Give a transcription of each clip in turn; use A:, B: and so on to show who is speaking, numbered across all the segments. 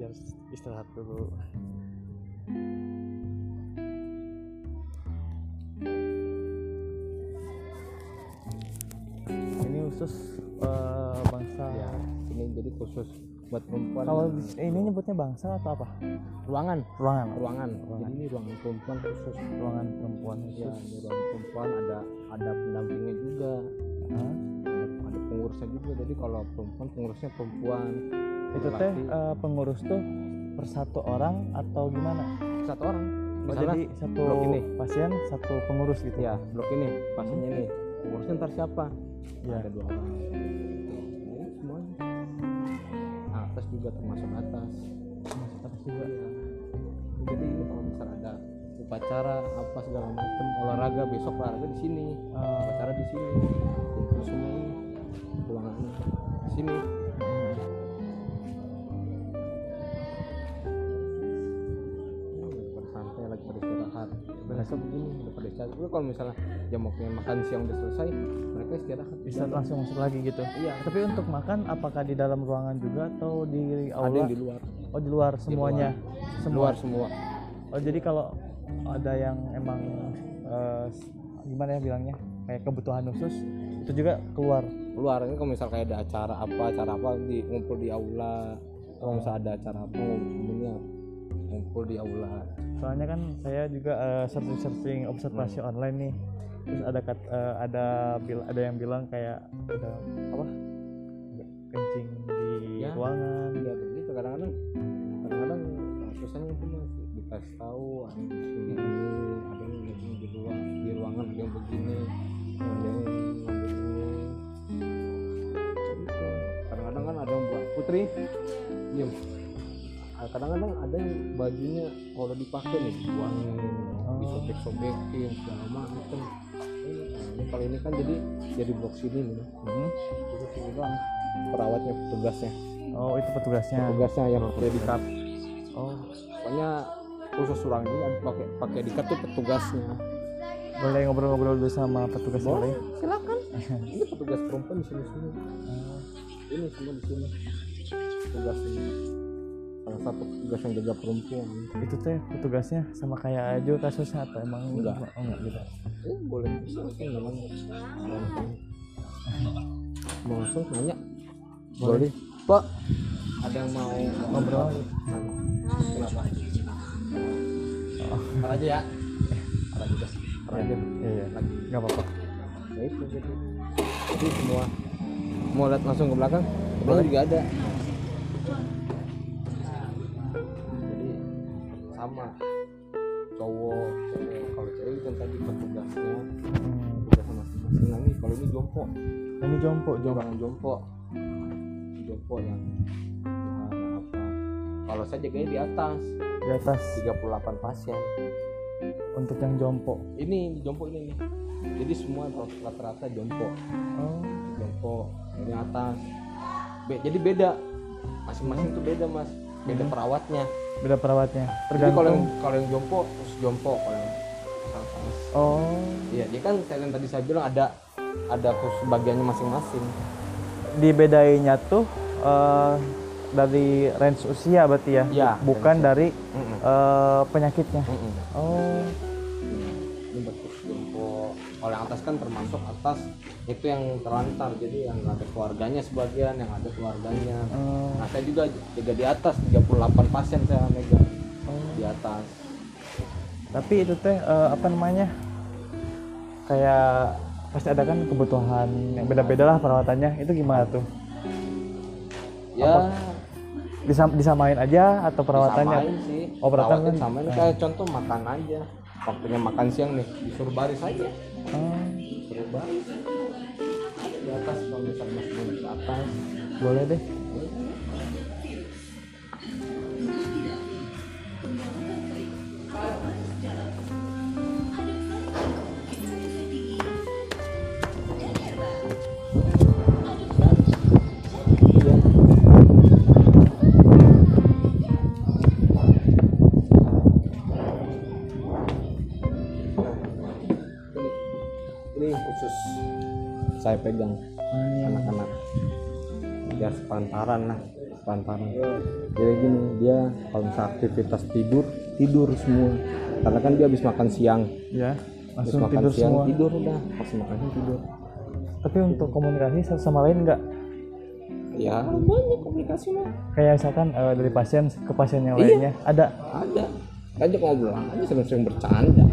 A: biar istirahat dulu. Ini khusus eh, bangsa.
B: Ya ini jadi khusus buat perempuan.
A: Kalau ini nyebutnya bangsa atau apa?
B: Ruangan.
A: Ruangan.
B: Ruangan.
A: Ruangan.
B: jadi ini ruangan perempuan khusus.
A: Ruangan perempuan
B: ya
A: khusus.
B: ini ruangan perempuan. Ada ada pendampingnya juga.
A: Hah?
B: ada pengurusnya juga. Jadi kalau perempuan pengurusnya perempuan
A: itu teh eh, pengurus tuh per satu orang atau gimana?
B: Satu orang.
A: Oh, jadi satu
B: blok ini.
A: pasien satu pengurus gitu?
B: Ya blok ini pasiennya ini. Pengurusnya ntar siapa?
A: Ya.
B: ada dua orang. Ya, semuanya. Nah, atas juga termasuk atas.
A: Masuk atas juga.
B: Ya. jadi ini kalau misalnya ada upacara apa segala macam olahraga besok olahraga di sini.
A: Eh,
B: upacara di sini. Kumpul semua ruangan ini. Di sini mereka begini udah pada istirahat. Tapi kalau misalnya jam waktunya makan siang udah selesai mereka istirahat.
A: Bisa langsung masuk lagi gitu.
B: Iya.
A: Tapi untuk makan apakah di dalam ruangan juga atau di
B: ada
A: aula
B: yang di luar.
A: Oh di luar semuanya?
B: di
A: semua.
B: Luar semua.
A: Oh jadi kalau ada yang emang s- gimana ya bilangnya? Kayak kebutuhan khusus itu juga keluar.
B: Keluar. Ini kalau misalnya kayak ada acara apa acara apa di ngumpul di aula. Kalau misalnya ada acara apa ngumpulnya ngumpul di aula
A: soalnya kan saya juga eh, searching-searching observasi
B: Hmm.
A: online nih terus ada kat, eh, ada bil- ada yang bilang kayak ada apa kencing di
B: Ya.
A: ruangan
B: ya begitu kadang-kadang kadang-kadang uh, susahnya itu mas dikasih tahu ada yang begini ada yang begini di luar di ruangan ada yang begini ada yang begini gitu. kadang-kadang kan ada yang buat putri diem Ah, kadang-kadang ada yang bajunya kalau dipakai nih dibuangin
A: Oh.
B: disobek-sobekin segala macam ini, nah, ini kalau ini kan jadi jadi blok sini nih.
A: Mhm.
B: jadi sini doang perawatnya petugasnya.
A: Oh itu petugasnya.
B: Tugasnya yang pakai dikat
A: oh.
B: Pokoknya khusus ruang ini pakai pakai dikat tuh petugasnya.
A: Boleh ngobrol-ngobrol dulu sama petugas
B: boleh. silakan. Ini petugas perempuan di sini sini
A: Oh.
B: ini semua di sini. Tugas ini salah satu petugas yang jaga perempuan.
A: Itu teh petugasnya sama kayak aja kasusnya atau emang?
B: Enggak.
A: oh, enggak gitu.
B: Eh boleh bisa namanya. langsung mau langsung nanya boleh. Pak ada yang mau
A: ngobrol?
B: Kenapa? Oh. aja ya? Ada juga ada aja.
A: Iya iya.
B: Lagi.
A: Nggak apa-apa.
B: Ya itu jadi. Jadi semua. Mau lihat langsung ke belakang? Ke belakang juga ada sama. Cowok cewek. Kalau cewek itu kan tadi petugasnya.
A: Hmm.
B: tugas masing-masing. Nah ini kalau ini jompo.
A: Ini jompo jompo
B: jompo. Jompo yang ya, apa. Kalau saya jaganya di atas.
A: Di atas.
B: 38 pasien.
A: Untuk yang jompo.
B: Ini di jompo ini nih. Jadi semua rata-rata jompo.
A: Oh.
B: Jompo ini atas. Be- jadi beda. Masing-masing tuh beda mas beda
A: Hmm.
B: perawatnya.
A: Beda perawatnya.
B: Jadi kalau yang
A: tergantung
B: kalau yang jompo terus jompo kalau yang
A: oh.
B: Iya dia kan kayak yang tadi saya bilang ada ada khusus bagiannya masing-masing.
A: Dibedainya tuh eh, dari range usia berarti ya?
B: Iya,
A: bukan dari
B: Mm-mm.
A: eh, penyakitnya?
B: Mm-mm.
A: oh
B: kalau yang atas kan termasuk atas itu yang terlantar. Jadi yang ada keluarganya sebagian yang ada keluarganya.
A: Eh,
B: nah saya juga jaga di atas 38 pasien saya megang
A: oh.
B: di atas.
A: Tapi itu teh eh, apa namanya? Kayak pasti ada kan kebutuhan yang beda-beda lah perawatannya. Itu gimana tuh?
B: Ya.
A: Disam, disamain aja atau perawatannya?
B: Disamain sih.
A: Oh, perawatan kan?
B: samain kayak contoh makan aja waktunya makan siang nih. Disuruh baris aja.
A: Oh,
B: disuruh baris. Di atas kalau misalnya di atas.
A: Boleh deh
B: saya pegang.
A: Hmm,
B: anak-anak. Biar sepantaran lah pantaran jadi gini dia kalau misalnya aktivitas tidur tidur semua. Karena kan dia habis makan siang.
A: Ya
B: habis
A: langsung
B: makan
A: tidur
B: siang
A: semua.
B: tidur udah pas makan siang tidur.
A: Tapi untuk komunikasi satu sama lain nggak?
B: Ya banyak komunikasi mah
A: kayak misalkan eh, dari pasien ke pasien yang
B: Iya.
A: lainnya ada?
B: Ada. Aja ngobrol aja sering-sering bercanda.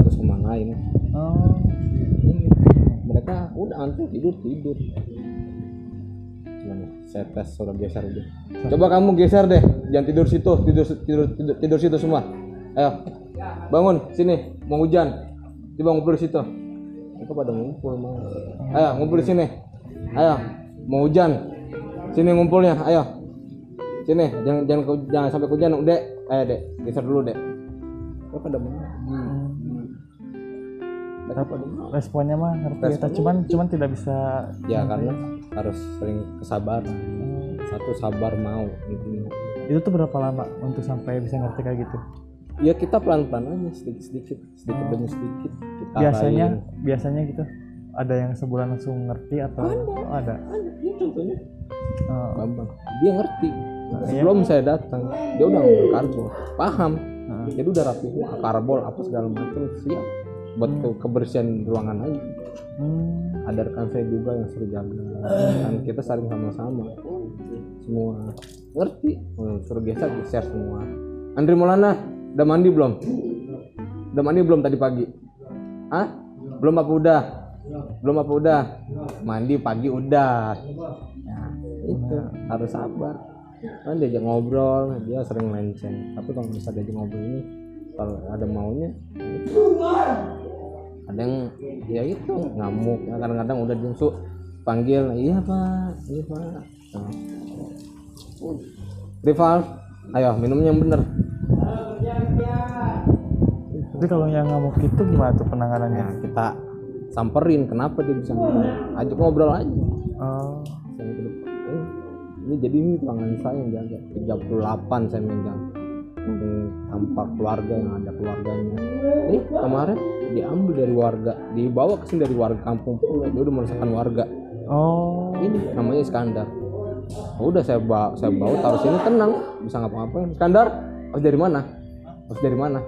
B: Satu sama lain
A: oh,
B: Ini, mereka udah antri tidur tidur. Saya tes sudah geser aja. Coba kamu geser deh jangan tidur situ tidur tidur tidur, tidur situ semua. Ayo bangun sini mau hujan. Coba ngumpul di situ. Mereka pada ngumpul mau ayo ngumpul di sini. Ayo mau hujan. Sini ngumpulnya ayo. Sini jangan jangan jangan sampai hujan dek. Ayo dek geser dulu dek. Mereka pada mau
A: hmm. Responnya mah ngerti ya
B: Responnya
A: cuman cuman tidak bisa
B: ya karena harus sering kesabaran.
A: Hmm.
B: satu sabar mau gitu.
A: Itu tuh berapa lama untuk sampai bisa ngerti kayak gitu?
B: Ya kita pelan pelan aja sedikit sedikit sedikit demi sedikit kita
A: biasanya
B: arahin.
A: biasanya gitu? Ada yang sebulan langsung ngerti atau oh, ada?
B: ada. Ya contohnya.
A: Oh,
B: Bambang. Dia ngerti.
A: Iya.
B: sebelum saya datang dia udah ngambil karbol. Paham.
A: Heeh.
B: jadi udah rapi karbol apa segala macam siap buat ke- kebersihan ruangan aja.
A: Hmm.
B: ada rekan saya juga yang suruh jaga. Kan kita saling sama-sama. Semua. Ngerti? Hmm, suruh geser geser semua. Andri Maulana udah mandi belum? Udah mandi belum tadi pagi? Ah belum apa udah? Belum apa udah? Mandi pagi udah. Nah, itu. Harus sabar. Kan diajak ngobrol dia sering lenceng tapi kalau bisa diajak ngobrol ini kalau ada maunya yang ya itu ngamuk. Ya, kadang-kadang udah diusuk panggil iya pak. Iya pak. Nah. rival ayo minumnya yang bener.
A: Tapi kalau yang ngamuk itu gimana tuh penanganannya?
B: Nah kita samperin kenapa dia bisa ngamuk? Ajak ngobrol aja.
A: Oh.
B: Eh, ini jadi ini ruangan saya yang jaga. 38 saya megang. Yang tanpa keluarga yang ada keluarganya. Eh kemarin diambil dari warga dibawa ke sini dari warga kampung. Pula dia udah meresahkan warga.
A: Oh.
B: Ini namanya Iskandar. Oh, udah saya bawa saya bawa taruh sini tenang. Bisa ngapa-ngapain. Iskandar harus dari mana? Harus dari mana?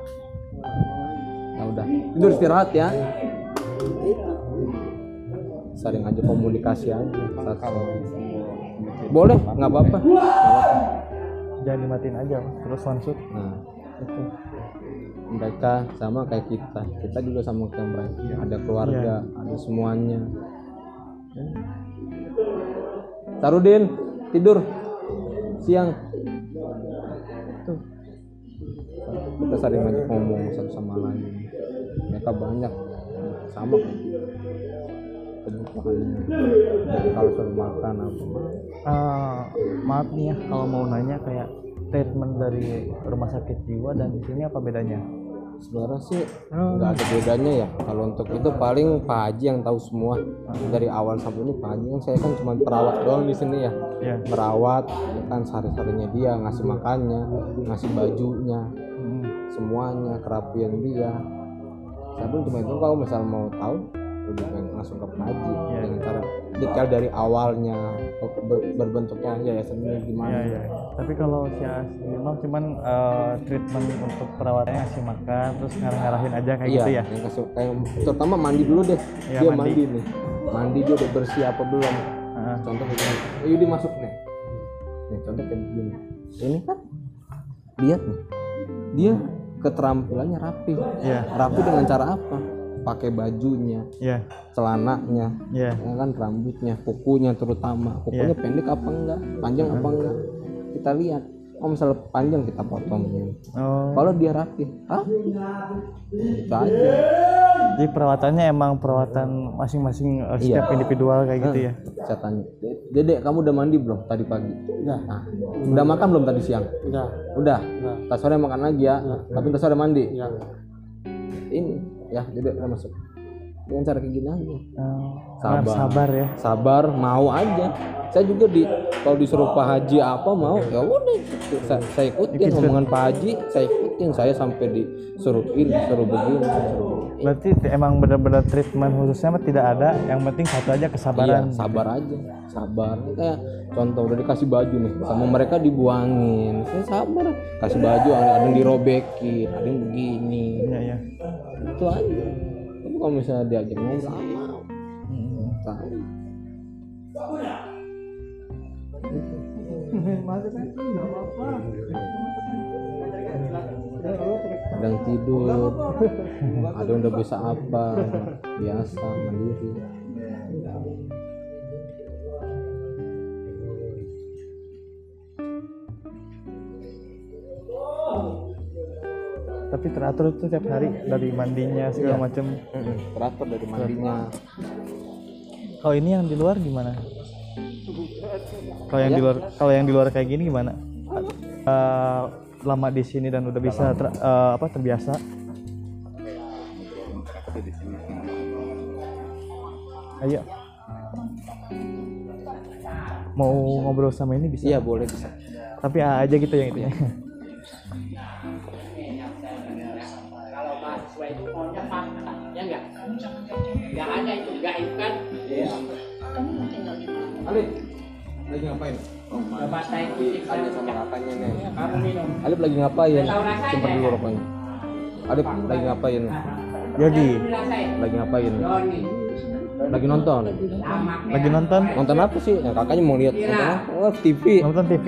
B: Ya udah tidur istirahat ya. Sering aja komunikasi aja. Satu. boleh nggak apa-apa.
A: Jangan dimatiin aja terus langsung
B: nah
A: itu
B: mereka sama kayak kita. Kita juga sama kayak mereka. Ada keluarga ada semuanya. Sarudin tidur. Siang. Tuh. Kita sering aja ngomong satu sama lain. Mereka banyak. Sama. Kebutuhannya kalau suruh makan apa?
A: Eh, maaf nih ya kalau mau nanya kayak treatment dari rumah sakit jiwa dan di sini apa bedanya?
B: Sebenarnya sih nggak ada bedanya ya. Kalau untuk itu paling Pak Haji yang tahu semua. Dari awal sampai ini Pak Haji. Kan saya kan cuma perawat doang di sini ya.
A: Ya
B: perawat kan sehari-harinya dia ngasih makannya ngasih bajunya
A: Hmm.
B: semuanya kerapian dia. Saya pun cuma itu kalau misal mau tahu lebih pengen langsung ke Haji
A: Iya.
B: dengan cara detail dari awalnya ber- berbentuknya yayasan ini gimana
A: Iya iya. Tapi kalau si mah cuman eh, treatment untuk perawatnya ngasih makan terus ngarah-ngarahin aja kayak
B: iya
A: gitu ya.
B: yang kasih kayak terutama mandi dulu deh
A: Iya,
B: dia
A: mandi.
B: mandi. nih mandi dia udah bersih apa belum
A: Heeh.
B: contoh kayak gini Yudi masuk nih nih contoh kayak begini ini kan lihat nih dia keterampilannya rapi
A: Iya.
B: rapi dengan cara apa pakai bajunya
A: Iya.
B: celananya
A: Iya.
B: ya kan rambutnya kukunya terutama. Kukunya pendek apa enggak? Panjang apa enggak? Kita lihat. Oh misalnya panjang kita potong
A: Oh.
B: kalau dia rapi ah itu aja.
A: Jadi perawatannya emang perawatan masing-masing eh,
B: Iya.
A: setiap individual kayak gitu ya.
B: saya tanya. Dedek kamu udah mandi belum tadi pagi? Udah. Nah, udah makan belum tadi siang?
A: Udah.
B: udah? Tak sore makan lagi ya. Tapi tak sore mandi?
A: Iya.
B: ini ya dedek udah masuk. Dengan cara kayak gini aja.
A: Sabar.
B: Sabar.
A: sabar ya.
B: sabar mau aja. Saya juga di kalau disuruh Pak Haji apa mau ya udah. Saya, saya ikutin
A: Ikut.
B: omongan Pak Haji saya ikutin. Saya sampai disuruh ini disuruh begini. Disuruh
A: berarti emang benar-benar treatment khususnya mah tidak ada. Yang penting satu aja
B: iya
A: kesabaran
B: sabar aja. Sabar. Kayak contoh udah dikasih baju nih. Sama mereka dibuangin. Saya sabar. Kasih baju ada, yang dirobekin ada yang begini.
A: Iya iya
B: itu aja. Tapi kalau misalnya diajak ngobrol lama.
A: Hmm.
B: tahu. Ada yang tidur ada udah bisa apa? Biasa mandiri
A: tapi teratur tuh tiap hari dari mandinya segala macam
B: Mm-mm, teratur dari mandinya.
A: Kalau ini yang di luar gimana? Kalau yang di luar kalau yang di luar kayak gini gimana? Eh, lama di sini dan udah bisa ter- eh, apa terbiasa? Ayo. Mau ngobrol sama ini bisa?
B: Iya boleh bisa.
A: Tapi A aja gitu yang intinya
C: kalau
B: kakaknya nih.
C: Minum
B: Alif lagi ngapain? Simpan dulu
C: ya?
B: rokoknya Alif lagi ngapain?
A: Jadi
C: dirasain
B: lagi ngapain? Lagi nonton?
A: Lagi nonton?
B: Nonton apa sih? Yang kakaknya mau lihat. Nonton apa? oh TV
A: nonton TV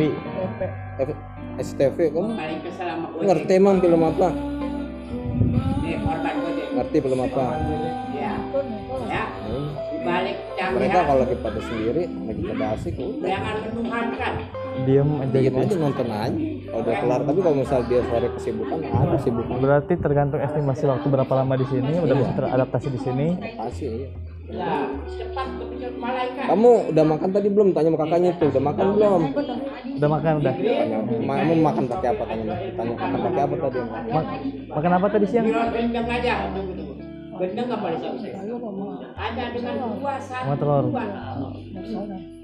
B: F- STV kamu ngerti emang film apa? Ngerti film apa?
C: Ya. Ya
B: mereka
C: canggihan
B: kalau lagi pada sendiri lagi pada asik udah.
C: Jangan menuhankan
A: diem aja
B: diem
A: gitu ya.
B: aja nonton aja. Kalau udah kelar tapi kalau misalnya dia sore kesibukan ada kesibukan.
A: Berarti tergantung estimasi waktu berapa lama di sini udah bisa teradaptasi di sini.
B: Pasti. Iya. kamu udah makan tadi belum? Tanya sama kakaknya tuh udah makan belum?
A: Udah makan udah
B: tanya "Ma- kamu makan pakai apa? Tanya tanya makan pakai apa tadi?
A: Ma- makan. Apa tadi siang?
C: Biar gendeng aja. Gendeng apa di ada dengan dua satu
A: Sama telur.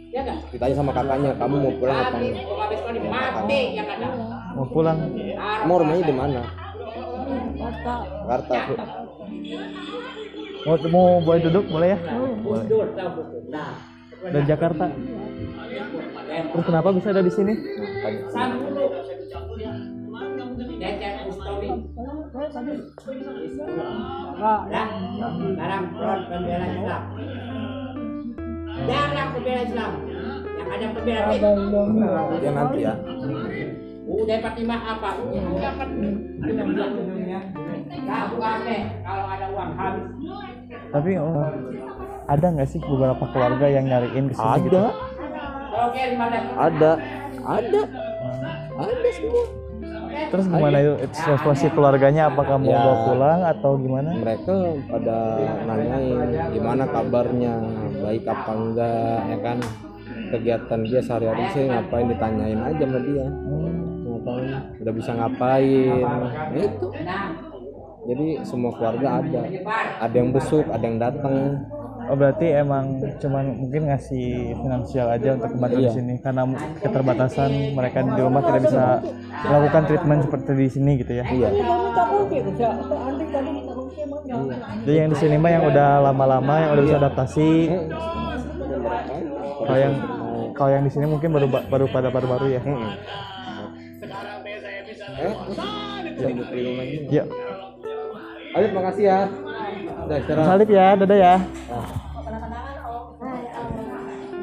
C: Ya enggak
B: ditanya sama kakaknya kamu mau pulang apa?
C: Mati yang ada.
A: mau pulang?
B: Kamu rumahnya di mana? Jakarta.
A: Mau mau boleh duduk? Boleh ya?
C: Betul. Nah,
A: dari Jakarta. Terus kenapa bisa ada di sini?
B: Nah,
C: Ya, front pembela Islam. Yang ada pembela Islam.
B: dia nanti ya.
C: Udah dapat lima apa? Udah dapat. Lima belas. Kamu kafe kalau ada uang habis.
A: tapi oh, ada nggak sih beberapa keluarga yang nyariin ke sini gitu?
B: Ada.
C: Oke, lima belas.
B: ada. Ada. Ada semua.
A: Terus gimana itu? Situasi keluarganya apakah mau
B: Ya.
A: bawa pulang atau gimana?
B: Mereka pada nanyain gimana kabarnya baik apa enggak ya kan? Kegiatan dia sehari-hari sih ngapain ditanyain aja sama dia. Ngapain? Udah bisa ngapain? Ya itu.
C: Nah,
B: jadi semua keluarga ada. Ada yang besuk ada yang datang
A: Oh berarti emang cuman mungkin ngasih finansial aja untuk membantu di
B: Iya.
A: sini karena keterbatasan mereka di rumah tidak bisa melakukan treatment seperti di sini gitu ya.
B: iya
A: Jadi yang di sini mah yang udah lama-lama yang udah bisa adaptasi. Kalau yang kalau yang di sini mungkin baru baru pada baru-baru ya.
B: Mm-mm. eh
A: Ya,
B: Alif makasih ya udah
A: salib ya, dadah ya.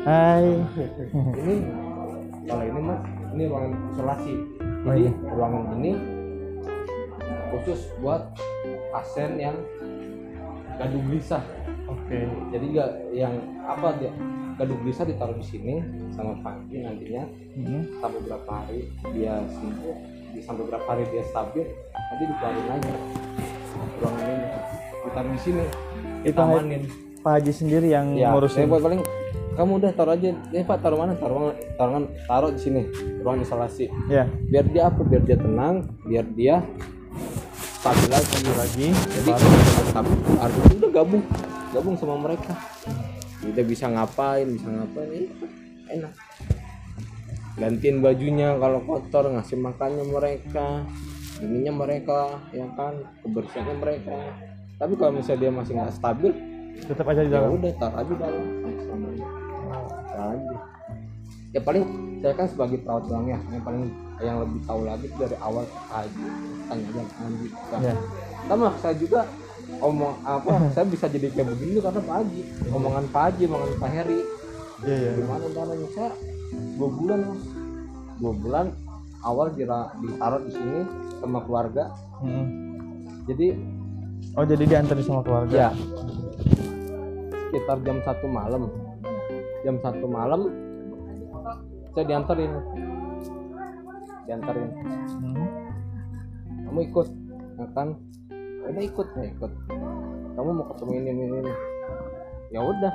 A: Hai.
B: ini kalau ini mas ini ruangan isolasi
A: Oh,
B: jadi
A: iya.
B: ruangan ini khusus buat pasien yang gaduh gelisah.
A: Oke.
B: jadi gak yang apa dia gaduh gelisah ditaruh di sini sama pagi nantinya.
A: Mhm.
B: sampai berapa hari dia sembuh. Di sampai berapa hari dia stabil nanti dikeluarin lagi. Ruangan ini. Ditaruh di sini.
A: Itu
B: ditamanin
A: Pak Haji sendiri yang
B: ya
A: ngurusin.
B: buat paling kamu udah taruh aja. Eh pak taruh mana? Taruh taruh taruh di sini. Ruang isolasi.
A: Ya,
B: biar dia apa biar dia tenang biar dia stabil lagi
A: lagi.
B: jadi tapi harus udah gabung gabung sama mereka. Udah bisa ngapain bisa ngapain eh, enak. Gantiin bajunya kalau kotor ngasih makannya mereka ininya mereka ya kan kebersihannya mereka. Tapi kalau misalnya dia masih nggak stabil
A: tetap aja di
B: ya
A: dalam
B: udah tar aja dalam. Sama Tar aja. Ya paling saya kan sebagai perawat tulang ya yang paling yang lebih tahu lagi dari awal aja tanya ke Andi kan
A: ya.
B: Sama saya juga omong apa saya bisa jadi kayak begini karena Pak Haji. Omongan Pak Haji omongan Pak Heri.
A: Iya iya.
B: Gimana caranya? Saya dua bulan mas. Dua bulan awal dira, ditaruh di sini sama keluarga.
A: Mm.
B: jadi
A: oh jadi diantar sama keluarga?
B: Ya. Sekitar jam satu malam. Jam satu malam saya diantarin diantarin.
A: Hmm.
B: kamu ikut ya kan udah ikut ya ikut? Kamu mau ketemu ini ini ini. Ya udah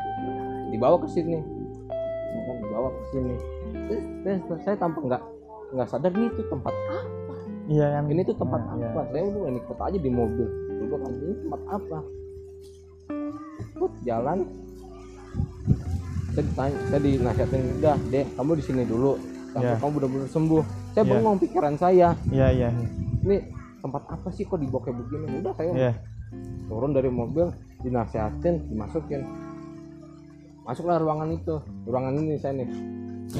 B: dibawa ke sini. Ya kan dibawa ke sini. Terus, terus- saya tampak nggak nggak sadar ini tuh tempat apa?
A: Iya kan
B: ini tuh tempat
A: iya.
B: apa? saya udah ikut aja di mobil. Duduk aja ini tempat apa? Ikut jalan. Saya ditanya saya dinasihatin udah deh kamu di sini dulu. Sampai
A: Iya.
B: kamu benar-benar sembuh saya
A: Iya.
B: bengong pikiran saya.
A: Iya iya
B: ini tempat apa sih kok kayak begini? Udah saya
A: iya.
B: turun dari mobil dinasihatin dimasukin. Masuklah ruangan itu. Ruangan ini saya nih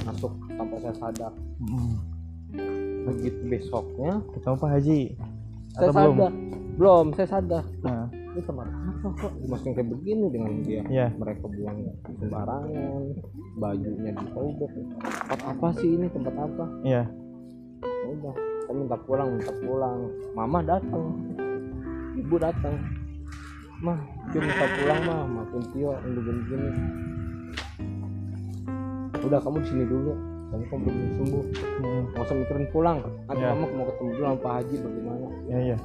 B: masuk sampai saya sadar.
A: Mm.
B: begitu besoknya.
A: Ketemu Pak Haji?
B: Saya
A: atau belum?
B: sadar. Belum saya sadar.
A: Nah,
B: ini tempat apa kok dimasukin kayak begini dengan dia?
A: Iya.
B: Mereka buang sembarangan bajunya disobek tempat apa sih ini? Tempat apa?
A: Iya
B: udah saya minta pulang minta pulang. Mama datang ibu datang. Mah Tio minta pulang mah maafin Tio ini begini gini udah kamu di sini dulu. Kamu kamu belum sembuh.
A: Mm.
B: nggak usah mikirin pulang. Nanti
A: Ya.
B: kamu mau ketemu dulu sama Pak Haji bagaimana?
A: Iya iya.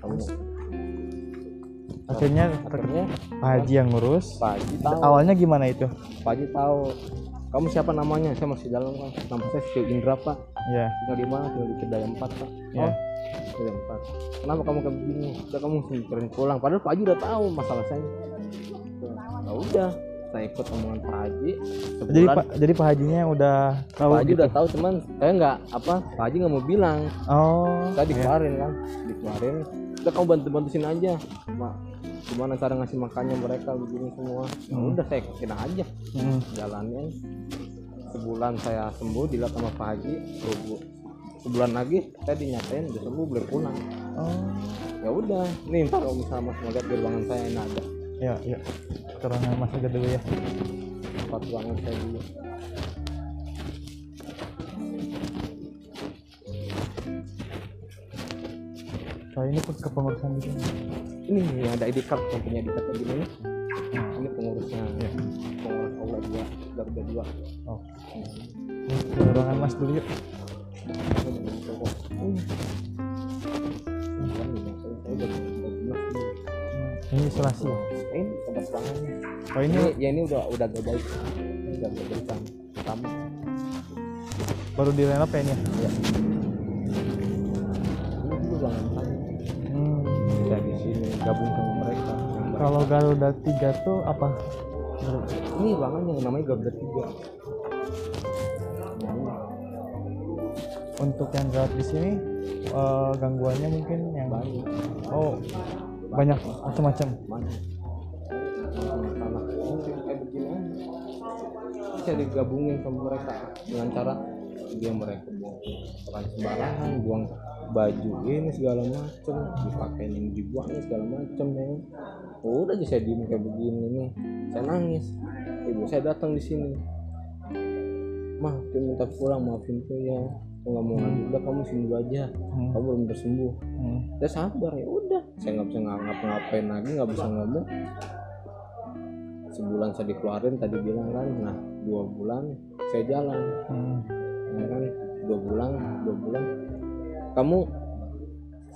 B: Kamu
A: akhirnya
B: akhirnya?
A: Pak Haji yang ngurus.
B: Pak Haji tahu.
A: Awalnya gimana itu?
B: Pak Haji tahu kamu siapa namanya? Saya masih dalam kan nama saya Tio Indra Pak.
A: Iya.
B: Tinggal di mana? Tinggal di Kedai 4 Pak.
A: Iya.
B: oh Kedai 4 kenapa kamu kayak begini? Udah kamu mikirin pulang. Padahal Pak Haji udah tahu masalah saya. Ya udah saya ikut omongan Pak Haji.
A: Jadi
B: sebulan.
A: Pak jadi Pak Hajinya udah tahu
B: Pak Haji
A: gitu?
B: udah tahu cuman saya nggak apa Pak Haji nggak mau bilang.
A: Oh
B: saya
A: iya.
B: dikeluarin kan. Dikeluarin. Udah kamu bantu bantu sini aja mak gimana cara ngasih makannya mereka begini semua? Ya
A: Hmm.
B: udah saya ikutin aja.
A: Mm.
B: jalanin. Sebulan saya sembuh dilihat sama Pak Haji sebu- sebulan lagi saya dinyatain udah sembuh boleh pulang.
A: Oh.
B: Ya udah nih ntar kalau misalnya mas mau lihat di ruangan saya ini ada
A: iya iya keterangan Mas aja dulu ya.
B: Tempat ruangan saya dulu.
A: Soal ini pun kepengurusan gitu
B: ini yang ada ID card yang punya ID card kayak gini. Nih ini pengurusnya.
A: Iya.
B: pengurus aula dua Garuda dua.
A: Oh. Ini. Ke ruangan Mas dulu yuk.
B: Ini. Hmm.
A: Hmm, isolasi. Ya
B: Nah, ini tempat ruangannya
A: oh ini
B: ini ya ini udah udah agak baik. Udah agak baik pertama
A: baru direnov ya ini ya kalau Garuda 3 tuh apa?
B: Ini ruangan yang namanya Garuda tiga. Nah, ini
A: untuk yang rawat di sini eh, gangguannya mungkin yang
B: banyak.
A: Oh banyak macam-macam.
B: Bisa digabungin sama mereka dengan cara dia mereka buang peran sembarangan buang baju ini segala macem dipakein ini dibuang ini segala macem ya. Udah aja saya diem kayak begini nih saya nangis. Ibu saya datang di sini. Mah dia minta pulang maafin tuh ya. Nggak mau ngadu udah kamu sini dulu aja.
A: Hmm.
B: kamu belum tersembuh.
A: Hmm.
B: sabar ya udah. Saya nggak bisa ngap- ngapa-ngapain lagi nggak bisa ngomong. Sebulan saya dikeluarin tadi bilang kan nah dua bulan saya jalan.
A: Hmm.
B: Ya kan dua bulan dua bulan. Kamu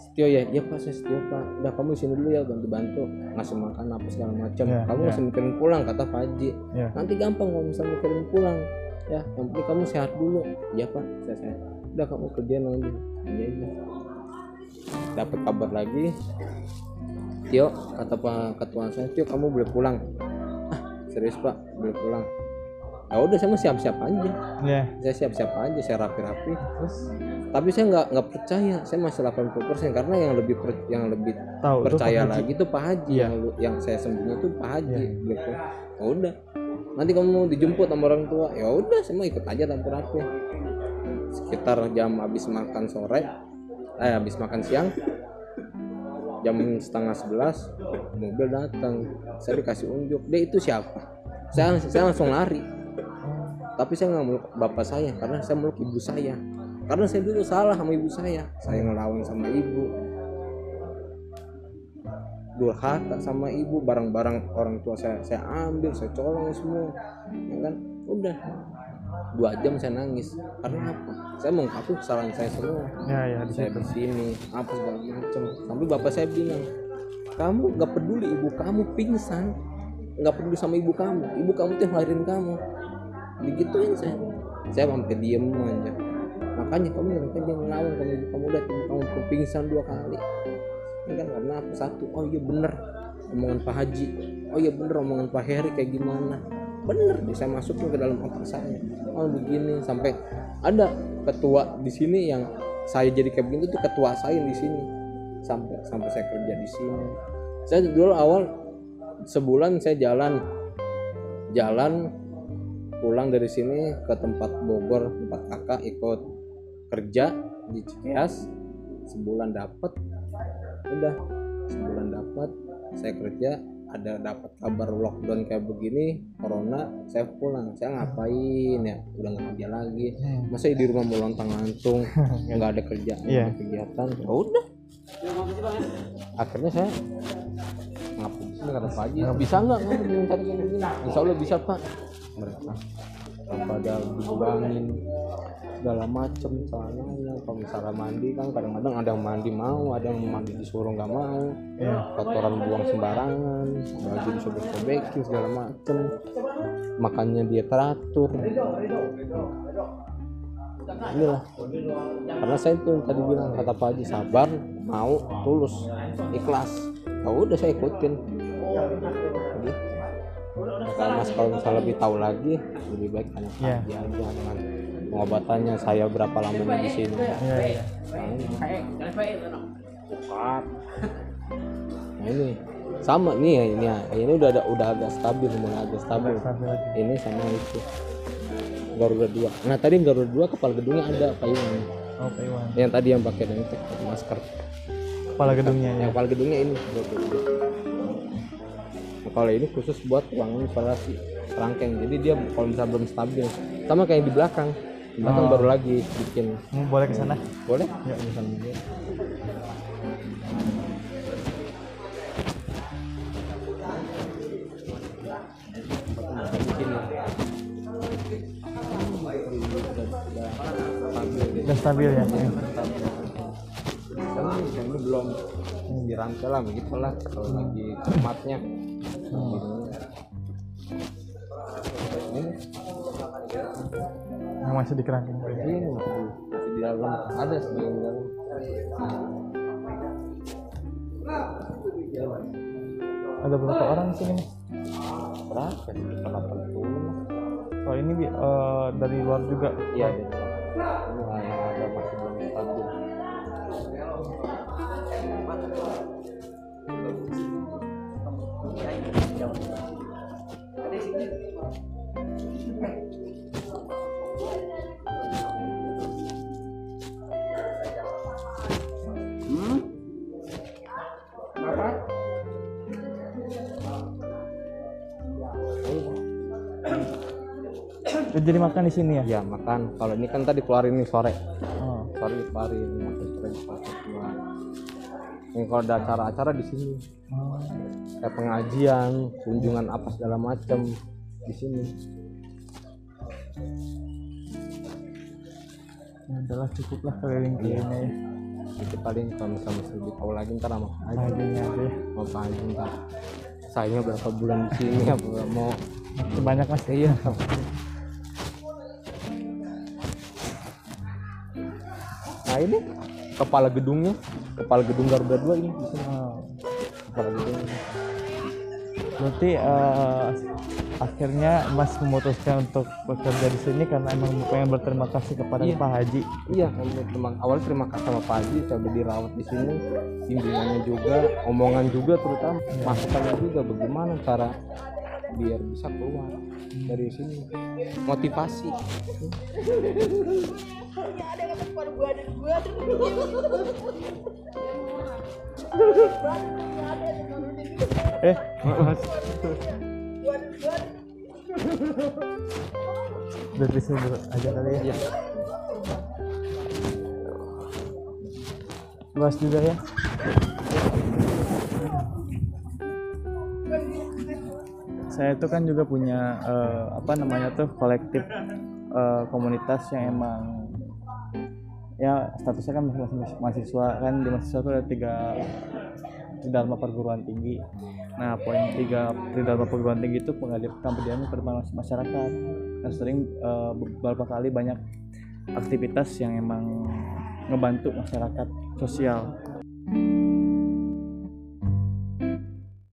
B: Setio ya? Iya pak saya Setio pak. Udah kamu sini dulu ya bantu bantu ngasih makan apa segala macam.
A: Ya,
B: kamu nggak usah mikirin pulang kata Pak Haji.
A: Ya.
B: nanti gampang kalau misalnya mikirin pulang. Ya yang penting kamu sehat dulu. Iya pak saya sehat. Udah kamu kerjaan lagi iya iya. Dapat kabar lagi. Tio kata pak ketua saya Tio kamu boleh pulang. Ah serius pak boleh pulang ya udah saya mau siap-siap aja.
A: Ya.
B: Saya siap-siap aja saya rapi-rapi.
A: Terus?
B: Tapi saya nggak nggak percaya saya masih 80% karena yang lebih per- yang lebih
A: itu
B: percaya
A: Haji.
B: lagi tuh Pak Haji.
A: Iya.
B: yang yang saya sembunyi itu Pak Haji
A: Iya.
B: gitu. Ya udah. Nanti kamu mau dijemput sama orang tua ya udah saya mau ikut aja rapi-rapi. Sekitar jam habis makan sore eh habis makan siang jam setengah sebelas mobil datang. Saya dikasih unjuk dia itu siapa? Saya saya langsung lari tapi saya nggak meluk bapak saya karena saya meluk ibu saya. Karena saya dulu salah sama ibu saya. Saya ngelawan sama ibu. Durhaka sama ibu barang-barang orang tua saya saya ambil saya colong semua. Ya kan? Udah. Dua jam saya nangis. Karena apa? Saya mengungkapkan kesalahan saya semua.
A: Ya ya di
B: saya ke sini apa segala macam. Tapi bapak saya bilang kamu nggak peduli ibu kamu pingsan. Nggak peduli sama ibu kamu. Ibu kamu tuh ngelahirin kamu digituin saya. Saya sampai diem aja makanya kamu yang kerja ngelawan ibu kamu udah kamu pingsan dua kali. Ini kan karena apa satu. Oh iya bener. Omongan Pak Haji. Oh iya bener omongan Pak Heri kayak gimana? Bener deh saya masukin ke dalam otak saya. Oh begini sampai ada ketua di sini yang saya jadi kayak begini tuh ketua saya di sini. Sampai sampai saya kerja di sini. Saya dulu awal sebulan saya jalan. Jalan pulang dari sini ke tempat Bogor tempat kakak ikut kerja di Cikeas sebulan dapat udah sebulan dapat saya kerja ada dapat kabar lockdown kayak begini corona saya pulang. Saya ngapain ya? Udah nggak kerja lagi. Masa di rumah mau lontang lantung? Nggak ada kerjaan nggak
A: Iya.
B: ada kegiatan. Ya udah. Akhirnya saya ngapain? Kata Pak Haji bisa nggak kayak begini Insya Allah bisa Pak mereka. Pada dibuangin segala macem celananya kalau misalnya mandi kan kadang-kadang ada yang mandi mau ada yang mandi disuruh nggak mau.
A: Ya
B: kotoran buang sembarangan baju disobek-sobekin segala macem. Makannya dia teratur. Inilah. Karena saya tuh yang tadi bilang kata Pak Haji sabar mau tulus ikhlas. Ya udah saya ikutin kalau mas kalau misalnya lebih tahu lagi lebih baik tanya
A: Iya.
B: Haji aja dengan pengobatannya saya berapa lama di sini
A: ya ya
B: Bukan. Nah ini sama nih ya ini ya ini udah ada udah agak stabil mulai agak stabil. Ini sama itu Garuda 2. Nah tadi Garuda 2 kepala gedungnya ada Pak Iwan.
A: oh Pak Iwan
B: Yang tadi yang pakai dan pakai masker.
A: kepala gedungnya ya
B: Yang kepala gedungnya ini Garuda 2. Kalau ini khusus buat ruangan isolasi kerangkeng. Jadi dia kalau misalnya belum stabil sama kayak di belakang. Di belakang
A: Oh.
B: baru lagi bikin.
A: Hmm, boleh ke sana
B: Boleh?
A: Ya.
B: Misalnya
A: udah stabil ya.
B: Karena ini belum dirangkai lah begitulah kalau lagi tempatnya ini
A: yang masih di kerangkeng
B: ini masih di, masih di dalam ada sebagian di dalam.
A: Ada berapa orang di sini?
B: Berapa? Sih delapan puluh.
A: Oh ini eh, dari luar juga?
B: Iya ada ini lah ada masih belum stabil
A: jadi makan di sini ya?
B: Ya makan. Kalau ini kan tadi keluarin nih sore.
A: Oh.
B: sore keluarin makan sore keluar ini kalau ada acara-acara di sini.
A: Oh.
B: Kayak pengajian kunjungan apa segala macam di sini.
A: Ya udahlah cukup lah keliling kelilingnya ya
B: itu paling kalau misalnya masih lebih tahu lagi ntar sama Pak Haji mau Pak Haji ntar. Saya berapa bulan di sini apa mau.
A: Masih banyak mas.
B: Iya. Nah ini kepala gedungnya. Kepala gedung Garuda 2 ini di sini.
A: Oh.
B: kepala gedung
A: berarti eh, akhirnya Mas memutuskan untuk bekerja di sini karena emang pengen berterima kasih kepada
B: Iya.
A: Pak Haji.
B: Iya, kami terima, awal terima kasih sama Pak Haji, saya dirawat di sini, bimbingannya juga, omongan juga terutama, masukannya juga bagaimana cara biar bisa keluar dari sini, motivasi.
A: Eh, Mas. Dari sini dulu aja kali ya.
B: Iya.
A: Luas juga ya. Saya itu kan juga punya eh, apa namanya tuh kolektif eh, komunitas yang emang ya statusnya kan masih mahasiswa kan di mahasiswa itu ada tiga Tridharma perguruan tinggi. Nah, poin tiga Tridharma perguruan tinggi itu pengabdian pengabdiannya kepada mas- masyarakat. Dan sering eh, beberapa kali banyak aktivitas yang emang ngebantu masyarakat sosial.